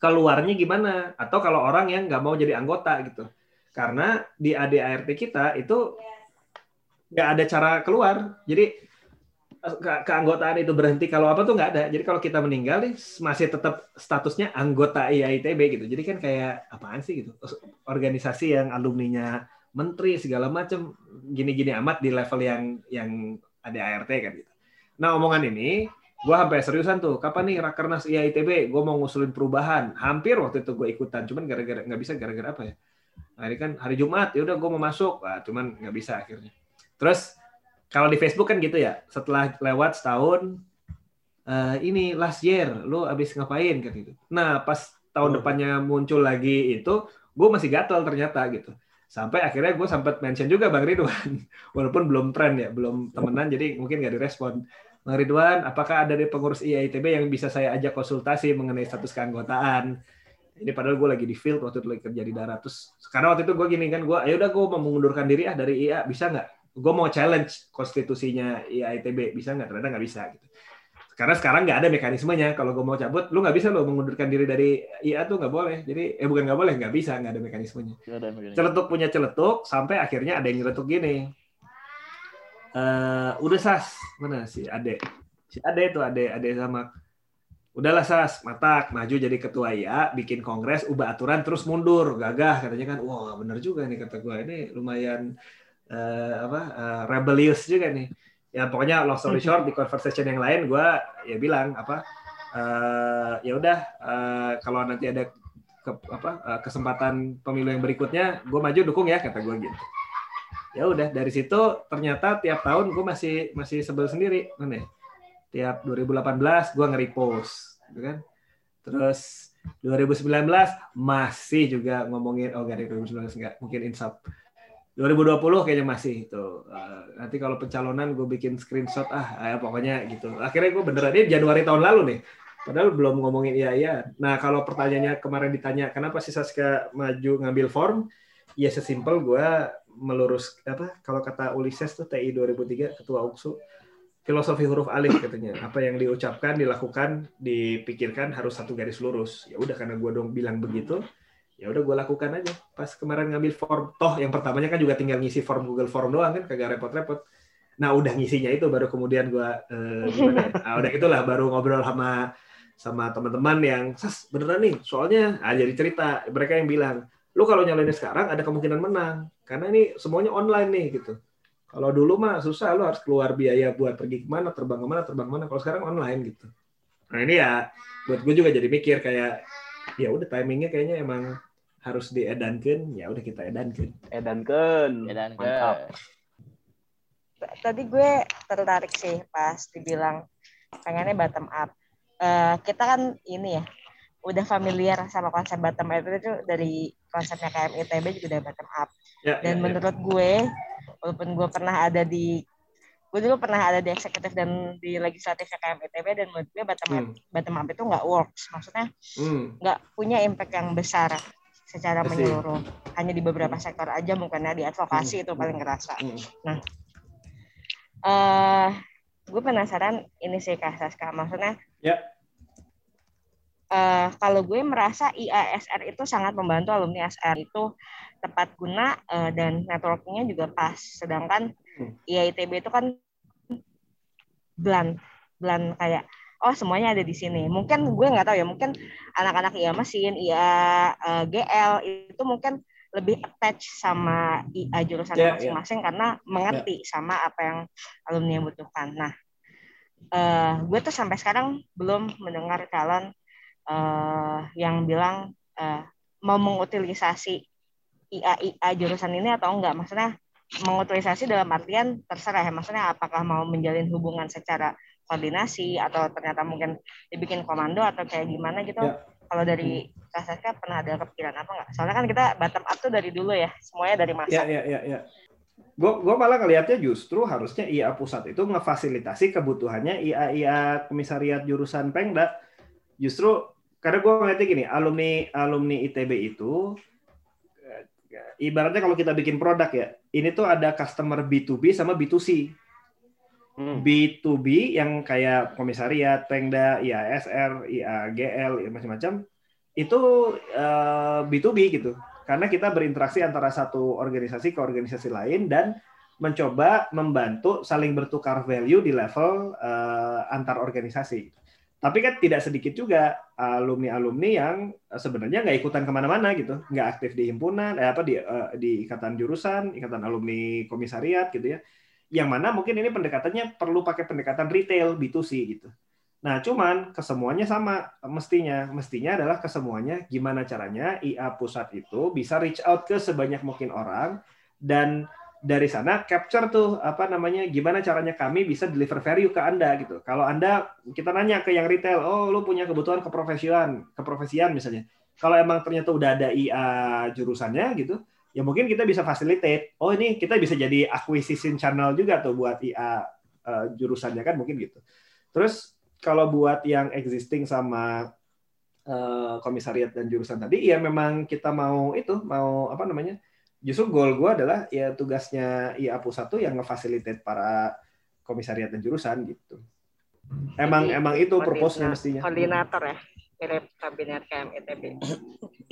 keluarnya gimana. Atau kalau orang yang nggak mau jadi anggota gitu. Karena di ADART kita itu nggak ada cara keluar. Jadi eh, ke keanggotaan itu berhenti kalau apa tuh nggak ada. Jadi kalau kita meninggal nih masih tetap statusnya anggota IAITB gitu. Jadi kan kayak apaan sih gitu? Organisasi yang alumninya menteri segala macam gini-gini amat di level yang yang ada ART kan gitu. Nah omongan ini gue sampai seriusan tuh kapan nih rakernas IAITB gue mau ngusulin perubahan. Hampir waktu itu gue ikutan cuman gara-gara nggak bisa gara-gara apa ya? Nah, ini kan hari Jumat ya udah gue mau masuk. Wah, cuman nggak bisa akhirnya. Terus kalau di Facebook kan gitu ya setelah lewat setahun eh, ini last year lu abis ngapain? Kan gitu. Nah pas tahun Oh. depannya muncul lagi itu gue masih gatel ternyata gitu sampai akhirnya gue sempat mention juga bang Ridwan walaupun belum tren ya belum temenan jadi mungkin nggak direspon Bang Ridwan, apakah ada dari pengurus IAITB yang bisa saya ajak konsultasi mengenai status keanggotaan? Ini padahal gue lagi di field waktu itu lagi kerja di darat. Terus karena waktu itu gue gini kan, gue, ayo udah gue mau mengundurkan diri ah dari IA, bisa nggak? Gue mau challenge konstitusinya IAITB, bisa nggak? Ternyata nggak bisa. Gitu. Karena sekarang nggak ada mekanismenya. Kalau gue mau cabut, lu nggak bisa lo mengundurkan diri dari IA tuh nggak boleh. Jadi, eh bukan nggak boleh, nggak bisa, nggak ada mekanismenya. Ada celetuk punya celetuk sampai akhirnya ada yang nyeletuk gini. Eh udah sas. Mana si ade? Si ade itu ade ade sama udahlah sas matak maju jadi ketua ya bikin kongres ubah aturan terus mundur. Gagah katanya kan. Wah bener juga nih kata gue ini lumayan eh, apa eh, rebellious juga nih ya pokoknya long story short di conversation yang lain gue ya bilang apa eh, ya udah eh, kalau nanti ada ke, apa eh, kesempatan pemilu yang berikutnya gue maju dukung ya kata gue gitu. Ya udah dari situ ternyata tiap tahun gue masih masih sebel sendiri ya? tiap 2018 gue nge-repost gitu kan. Terus 2019 masih juga ngomongin oh gak ada 2019 enggak mungkin insap 2020 kayaknya masih itu. Uh, nanti kalau pencalonan gue bikin screenshot ah, ya pokoknya gitu. Akhirnya gue beneran ini Januari tahun lalu nih. Padahal belum ngomongin iya iya. Nah kalau pertanyaannya kemarin ditanya kenapa sih Saska maju ngambil form, ya sesimpel gue melurus apa kalau kata Ulises tuh TI 2003 ketua UKSU filosofi huruf alif katanya apa yang diucapkan dilakukan dipikirkan harus satu garis lurus ya udah karena gue dong bilang begitu ya udah gue lakukan aja. Pas kemarin ngambil form toh yang pertamanya kan juga tinggal ngisi form Google Form doang kan kagak repot-repot. Nah udah ngisinya itu baru kemudian gue eh, gimana ya? nah, udah itulah baru ngobrol sama sama teman-teman yang sas beneran nih soalnya ah jadi cerita. Mereka yang bilang lu kalau nyalain sekarang ada kemungkinan menang karena ini semuanya online nih gitu. Kalau dulu mah susah lu harus keluar biaya buat pergi ke mana terbang ke mana terbang ke mana. Kalau sekarang online gitu. Nah ini ya buat gue juga jadi mikir kayak ya udah timingnya kayaknya emang harus diedankan ya udah kita edankan edankan Mantap. Tadi gue tertarik sih pas dibilang pengennya bottom up. Eh, kita kan ini ya udah familiar sama konsep bottom up itu dari konsepnya KM ITB juga udah bottom up. ya, Dan ya, ya. menurut gue, walaupun gue pernah ada di gue dulu pernah ada di eksekutif dan di legislatifnya KM ITB dan menurut gue bottom up, Hmm. bottom up itu nggak works. Maksudnya Hmm. nggak punya impact yang besar secara menyeluruh. Hanya di beberapa sektor aja mungkin di advokasi itu paling ngerasa. Hmm. eh gue penasaran ini sih Kak Saska. Maksudnya, Ya. eh, kalau gue merasa IASR itu sangat membantu alumni SR itu tepat guna eh, dan networkingnya juga pas. Sedangkan Hmm. IAITB itu kan bland, bland kayak oh semuanya ada di sini. Mungkin gue nggak tahu ya. Mungkin anak-anak IA mesin, IA eh, GL itu mungkin lebih attach sama IA jurusan Ya, ya. masing-masing karena mengerti sama apa yang alumni yang butuhkan. Nah, eh, gue tuh sampai sekarang belum mendengar calon eh, yang bilang eh, mau mengutilisasi IA IA jurusan ini atau enggak. Maksudnya mengutilisasi dalam artian terserah ya. Maksudnya apakah mau menjalin hubungan secara koordinasi atau ternyata mungkin dibikin komando atau kayak gimana gitu. Ya. Kalau dari Kak pernah ada kepikiran apa enggak? Soalnya kan kita bottom up tuh dari dulu ya. Semuanya dari masa. Ya, ya, ya, ya. Gue gua malah ngelihatnya justru harusnya IA pusat itu ngefasilitasi kebutuhannya IA IA komisariat jurusan Pengda. Justru karena gue ngeliatnya gini, alumni alumni ITB itu eh, ibaratnya kalau kita bikin produk ya, ini tuh ada customer B2B sama B2C. Hmm. B2B yang kayak komisariat, Pengda, IASR, IAGL, ya macam-macam, itu eh, B2B gitu. Karena kita berinteraksi antara satu organisasi ke organisasi lain dan mencoba membantu saling bertukar value di level eh, antar organisasi. Tapi kan tidak sedikit juga alumni-alumni yang sebenarnya nggak ikutan ke mana-mana gitu, nggak aktif di himpunan, eh, apa di eh, di ikatan jurusan, ikatan alumni komisariat gitu ya yang mana mungkin ini pendekatannya perlu pakai pendekatan retail B2C gitu. Nah, cuman kesemuanya sama mestinya. Mestinya adalah kesemuanya gimana caranya IA pusat itu bisa reach out ke sebanyak mungkin orang dan dari sana capture tuh apa namanya gimana caranya kami bisa deliver value ke Anda gitu. Kalau Anda kita nanya ke yang retail, oh lu punya kebutuhan keprofesian, keprofesian misalnya. Kalau emang ternyata udah ada IA jurusannya gitu, ya mungkin kita bisa facilitate. Oh ini kita bisa jadi acquisition channel juga tuh buat IA eh, jurusannya kan mungkin gitu. Terus kalau buat yang existing sama eh, komisariat dan jurusan tadi, ya memang kita mau itu mau apa namanya? Justru goal gue adalah ya tugasnya IA pusat tuh yang ngefasilitate para komisariat dan jurusan gitu. Emang Jadi, emang itu purpose-nya mestinya. Koordinator ya. Mirip kabinet KM ITB.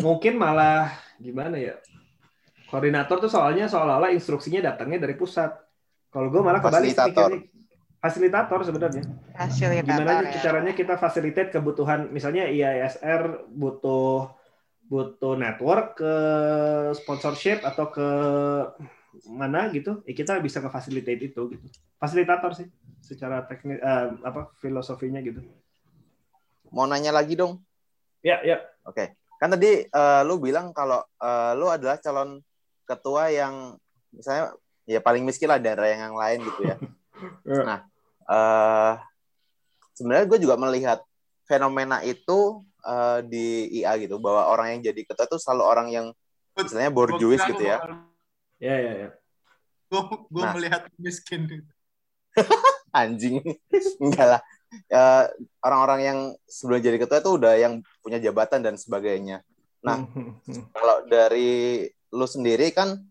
Mungkin malah gimana ya? Koordinator tuh soalnya seolah-olah instruksinya datangnya dari pusat. Kalau gue malah kebalik Fasilitator. mikirnya. Fasilitator sebenarnya. Fasilitator Gimana ya. caranya kita facilitate kebutuhan misalnya IASR butuh butuh network ke sponsorship atau ke mana gitu, ya kita bisa ngefacilitate itu gitu. Fasilitator sih secara teknis eh, apa filosofinya gitu. Mau nanya lagi dong. Ya, ya. Oke. Kan tadi eh, lu bilang kalau eh, lu adalah calon ketua yang misalnya ya paling miskin lah dari yang lain gitu ya. Ya. Nah, eh sebenarnya gue juga melihat fenomena itu eh, di IA gitu bahwa orang yang jadi ketua itu selalu orang yang istilahnya borjuis gitu ya. Ya, ya, ya. gue gue Nah. melihat miskin anjing. Enggak lah. Eh, orang-orang yang sebelum jadi ketua itu udah yang punya jabatan dan sebagainya. Nah, kalau dari lu sendiri kan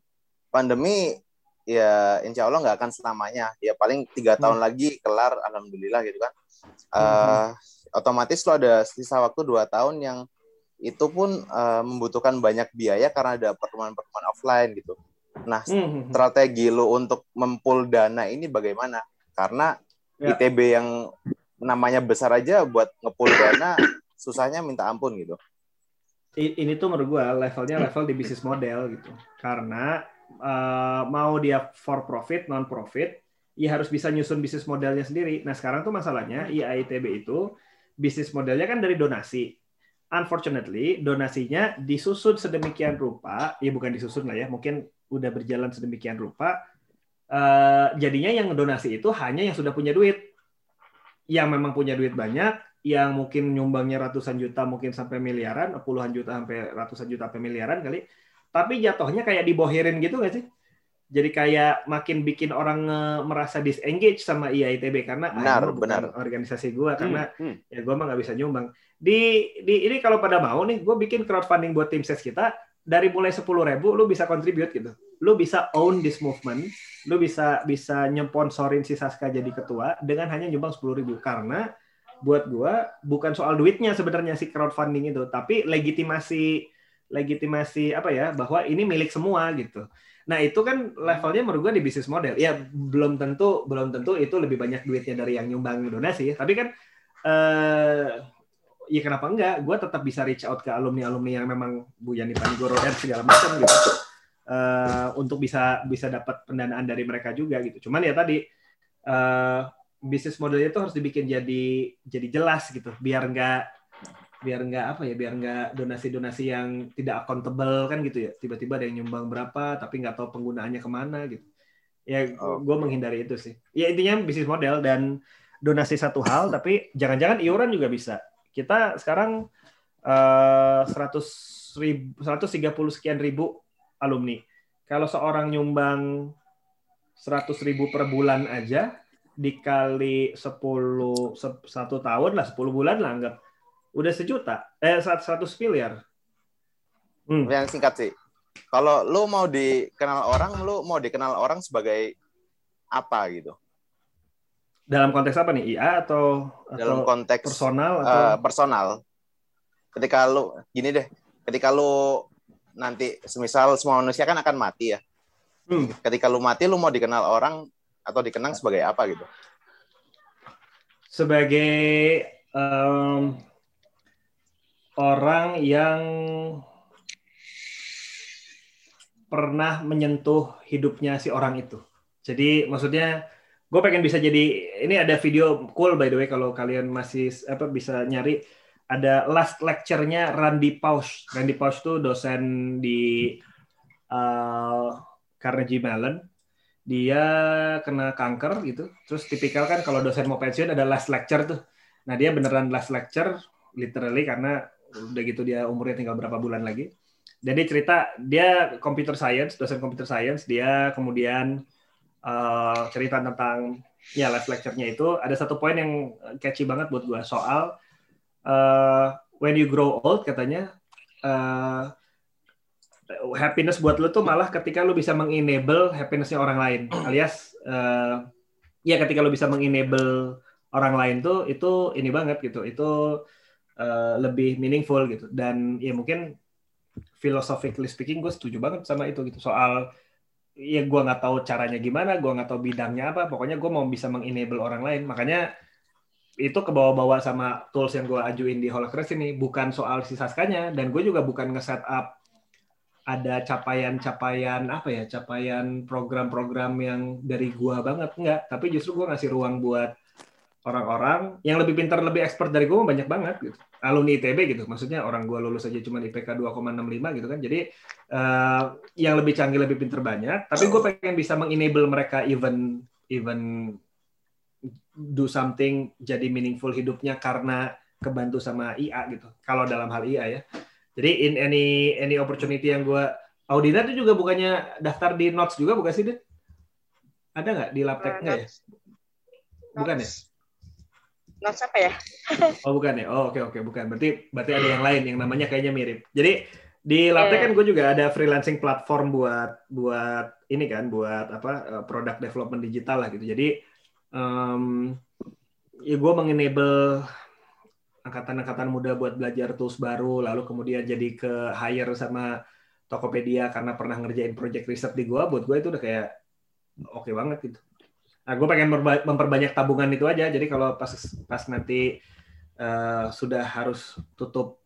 pandemi ya insya Allah nggak akan selamanya. Ya paling tiga tahun lagi kelar alhamdulillah gitu kan. Eh, otomatis lo ada sisa waktu dua tahun yang itu pun eh, membutuhkan banyak biaya karena ada pertemuan-pertemuan offline gitu nah Hmm. strategi lu untuk mempul dana ini bagaimana karena Ya. ITB yang namanya besar aja buat ngepul dana susahnya minta ampun gitu ini tuh menurut gua levelnya level di bisnis model gitu. Karena eh, mau dia for profit, non profit, ya harus bisa nyusun bisnis modelnya sendiri. Nah, sekarang tuh masalahnya IAITB itu bisnis modelnya kan dari donasi. Unfortunately, donasinya disusun sedemikian rupa, ya bukan disusun lah ya, mungkin udah berjalan sedemikian rupa. eh, jadinya yang donasi itu hanya yang sudah punya duit. Yang memang punya duit banyak, yang mungkin nyumbangnya ratusan juta mungkin sampai miliaran, puluhan juta sampai ratusan juta sampai miliaran kali. Tapi jatuhnya kayak dibohirin gitu nggak sih? Jadi kayak makin bikin orang eh, merasa disengage sama IAITB karena ah, Benar, bukan benar. organisasi gua karena Hmm, ya gue mah nggak bisa nyumbang. Di, di ini kalau pada mau nih, gue bikin crowdfunding buat tim ses kita dari mulai sepuluh ribu, lu bisa contribute gitu. Lu bisa own this movement, lu bisa bisa nyemponsorin si Saska jadi ketua dengan hanya nyumbang sepuluh ribu karena buat gua bukan soal duitnya sebenarnya si crowdfunding itu, tapi legitimasi legitimasi apa ya bahwa ini milik semua gitu. Nah itu kan levelnya menurut gua di bisnis model. Ya belum tentu belum tentu itu lebih banyak duitnya dari yang nyumbang donasi, tapi kan eh ya kenapa enggak? Gue tetap bisa reach out ke alumni-alumni yang memang Bu Yani Panigoro dan segala macam gitu. Eh, untuk bisa bisa dapat pendanaan dari mereka juga gitu. Cuman ya tadi eh bisnis modelnya itu harus dibikin jadi jadi jelas gitu, biar enggak biar enggak apa ya, biar enggak donasi-donasi yang tidak accountable kan gitu ya. Tiba-tiba ada yang nyumbang berapa, tapi nggak tahu penggunaannya ke mana gitu. Ya, gue menghindari itu sih. Ya intinya bisnis model dan donasi satu hal, tapi jangan-jangan iuran juga bisa. Kita sekarang eh, 100 ribu, 130 sekian ribu alumni. Kalau seorang nyumbang 100 ribu per bulan aja, dikali 10, se- satu tahun lah, 10 bulan lah anggap. Udah sejuta, eh 100 miliar. Hmm. yang singkat sih kalau lu mau dikenal orang lu mau dikenal orang sebagai apa gitu Dalam konteks apa nih? IA atau, dalam atau konteks personal eh, atau personal ketika lu gini deh ketika lu nanti semisal semua manusia kan akan mati ya Hmm. ketika lu mati lu mau dikenal orang atau dikenang sebagai apa gitu sebagai em, orang yang pernah menyentuh hidupnya si orang itu. Jadi maksudnya gue pengen bisa jadi ini ada video cool by the way kalau kalian masih apa bisa nyari ada last lecture-nya Randy Pausch. Randy Pausch tuh dosen di uh, Carnegie Mellon. Dia kena kanker gitu. Terus tipikal kan kalau dosen mau pensiun ada last lecture tuh. Nah dia beneran last lecture literally karena udah gitu dia umurnya tinggal berapa bulan lagi. Dan dia cerita dia computer science, dosen computer science, dia kemudian uh, cerita tentang ya last lecture-nya itu ada satu poin yang catchy banget buat gua soal uh, when you grow old katanya uh, happiness buat lu tuh malah ketika lu bisa mengenable happiness-nya orang lain alias uh, ya ketika lu bisa mengenable orang lain tuh itu ini banget gitu itu uh, lebih meaningful gitu. Dan ya mungkin philosophically speaking gue setuju banget sama itu gitu. Soal ya gue nggak tahu caranya gimana gue nggak tahu bidangnya apa. Pokoknya gue mau bisa mengenable orang lain. Makanya itu ke bawah-bawah sama tools yang gue ajuin di Holacracy ini bukan soal si Saskanya. Dan gue juga bukan nge-set up ada capaian-capaian apa ya capaian program-program yang dari gua banget. Enggak tapi justru gua ngasih ruang buat orang-orang yang lebih pintar lebih expert dari gua banyak banget gitu alumni ITB gitu maksudnya orang gua lulus aja cuma IPK 2,65 gitu kan jadi eh, yang lebih canggih lebih pintar banyak tapi gue pengen bisa mengenable mereka even even do something jadi meaningful hidupnya karena kebantu sama IA gitu kalau dalam hal IA ya jadi in any any opportunity yang gue Audina tuh juga bukannya daftar di notes juga bukan sih, Dit? Ada nggak di Laptek nggak ya? Bukan ya? Apa ya? Oh bukan ya? Oh oke oke bukan. Berarti berarti ada yang lain yang namanya kayaknya mirip. Jadi di Iya. kan gue juga ada freelancing platform buat buat ini kan buat apa eh, product development digital lah gitu. Jadi em, ya gue mengenable angkatan-angkatan muda buat belajar tools baru, lalu kemudian jadi ke hire sama Tokopedia karena pernah ngerjain project riset di gue, buat gue itu udah kayak oke banget gitu. Nah, gue pengen memperbanyak tabungan itu aja. Jadi kalau pas pas nanti eh, sudah harus tutup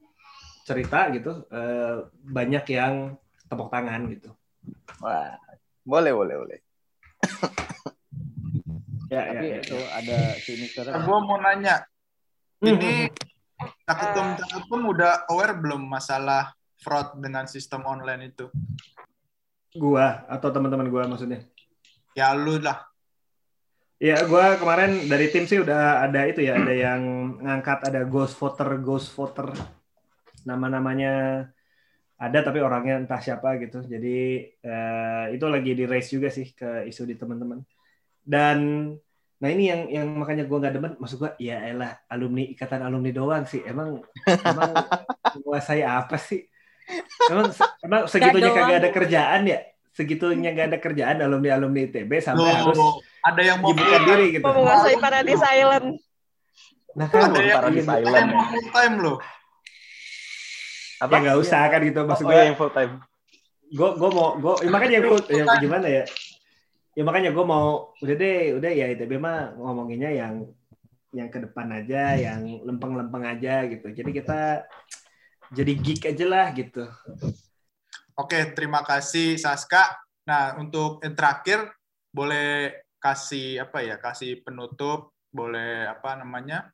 cerita gitu, eh, banyak yang tepuk tangan gitu. Wah, boleh, boleh, boleh. Ya, Tapi ya, ya. itu ada si Mister Nah, gue mau nanya, Hmm, ini Caketum Caketum udah aware belum masalah fraud dengan sistem online itu? Gua atau teman-teman gua maksudnya. Ya lu lah. Ya, gua kemarin dari tim sih udah ada itu ya, ada yang ngangkat ada ghost voter, ghost voter. Nama-namanya ada tapi orangnya entah siapa gitu. Jadi eh, itu lagi di raise juga sih ke isu di teman-teman. Dan nah ini yang yang makanya gua nggak demen, maksud gua ya elah alumni ikatan alumni doang sih. Emang emang menguasai apa sih? Emang emang segitunya kagak ada kerjaan ya? Segitunya nggak ada kerjaan alumni alumni ITB sampai Loh, harus ada yang mau menyibukkan diri gitu. Mau menguasai Paradise Island. Nah kan Ada yang- Paradise Island. yang full time loh. ya nggak usah kan gitu maksud Oh gue iya, yang full time. gue gue mau gue ya makanya gue ya, gimana ya ya makanya gue mau udah deh udah ya ITB mah ngomonginnya yang yang ke depan aja yang lempeng-lempeng aja gitu jadi kita jadi geek aja lah gitu Oke, terima kasih Saska. Nah, untuk yang terakhir boleh kasih apa ya? Kasih penutup, boleh apa namanya?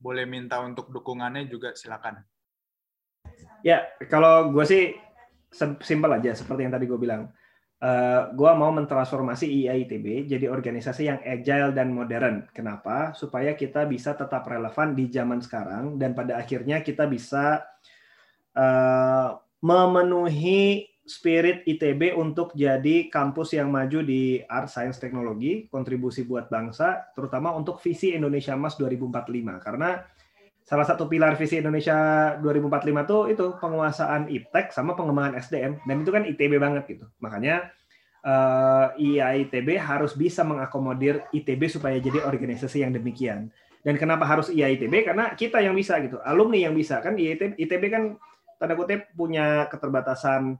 Boleh minta untuk dukungannya juga silakan. Ya, kalau gue sih sim- simpel aja seperti yang tadi gue bilang. Eh gue mau mentransformasi IAITB jadi organisasi yang agile dan modern. Kenapa? Supaya kita bisa tetap relevan di zaman sekarang dan pada akhirnya kita bisa eh, memenuhi spirit ITB untuk jadi kampus yang maju di art, science, teknologi, kontribusi buat bangsa, terutama untuk visi Indonesia Emas 2045. Karena salah satu pilar visi Indonesia 2045 tuh itu penguasaan iptek sama pengembangan SDM dan itu kan ITB banget gitu. Makanya eh, IAITB harus bisa mengakomodir ITB supaya jadi organisasi yang demikian. Dan kenapa harus IAITB? Karena kita yang bisa gitu, alumni yang bisa kan IAITB, ITB kan tanda kutip punya keterbatasan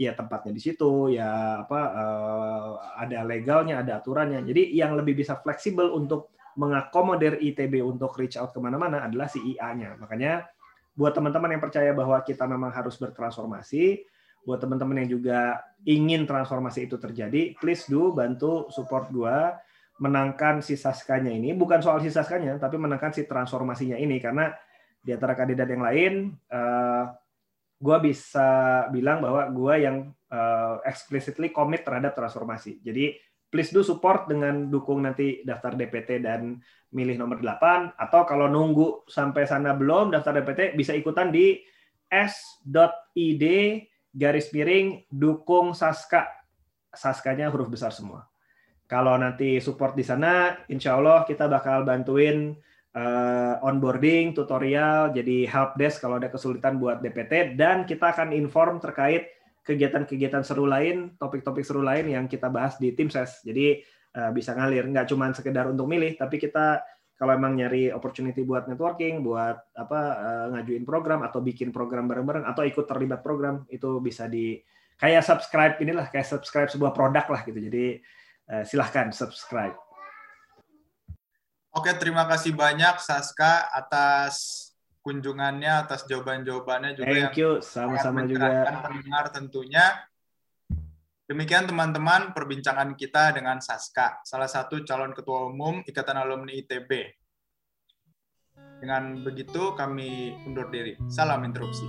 ya tempatnya di situ ya apa eh, ada legalnya ada aturannya jadi yang lebih bisa fleksibel untuk mengakomodir ITB untuk reach out ke mana-mana adalah si IA-nya. Makanya buat teman-teman yang percaya bahwa kita memang harus bertransformasi, buat teman-teman yang juga ingin transformasi itu terjadi, please do bantu support gua menangkan si Saskanya ini. Bukan soal si Saskanya, tapi menangkan si transformasinya ini karena di antara kandidat yang lain, eh, gua bisa bilang bahwa gua yang eh, explicitly commit terhadap transformasi. Jadi please do support dengan dukung nanti daftar DPT dan milih nomor 8 atau kalau nunggu sampai sana belum daftar DPT bisa ikutan di s.id garis miring dukung Saska. Saskanya huruf besar semua. Kalau nanti support di sana, insya Allah kita bakal bantuin eh, onboarding, tutorial, jadi help desk kalau ada kesulitan buat DPT, dan kita akan inform terkait kegiatan-kegiatan seru lain, topik-topik seru lain yang kita bahas di tim ses. Jadi eh, bisa ngalir, nggak cuma sekedar untuk milih, tapi kita kalau emang nyari opportunity buat networking, buat apa eh, ngajuin program atau bikin program bareng-bareng atau ikut terlibat program itu bisa di kayak subscribe inilah kayak subscribe sebuah produk lah gitu. Jadi eh, silahkan subscribe. Oke, terima kasih banyak Saska atas kunjungannya, atas jawaban-jawabannya juga yang Thank you, sama-sama juga. pendengar tentunya. Demikian teman-teman perbincangan kita dengan Saska, salah satu calon ketua umum Ikatan Alumni ITB. Dengan begitu kami undur diri. Salam interupsi.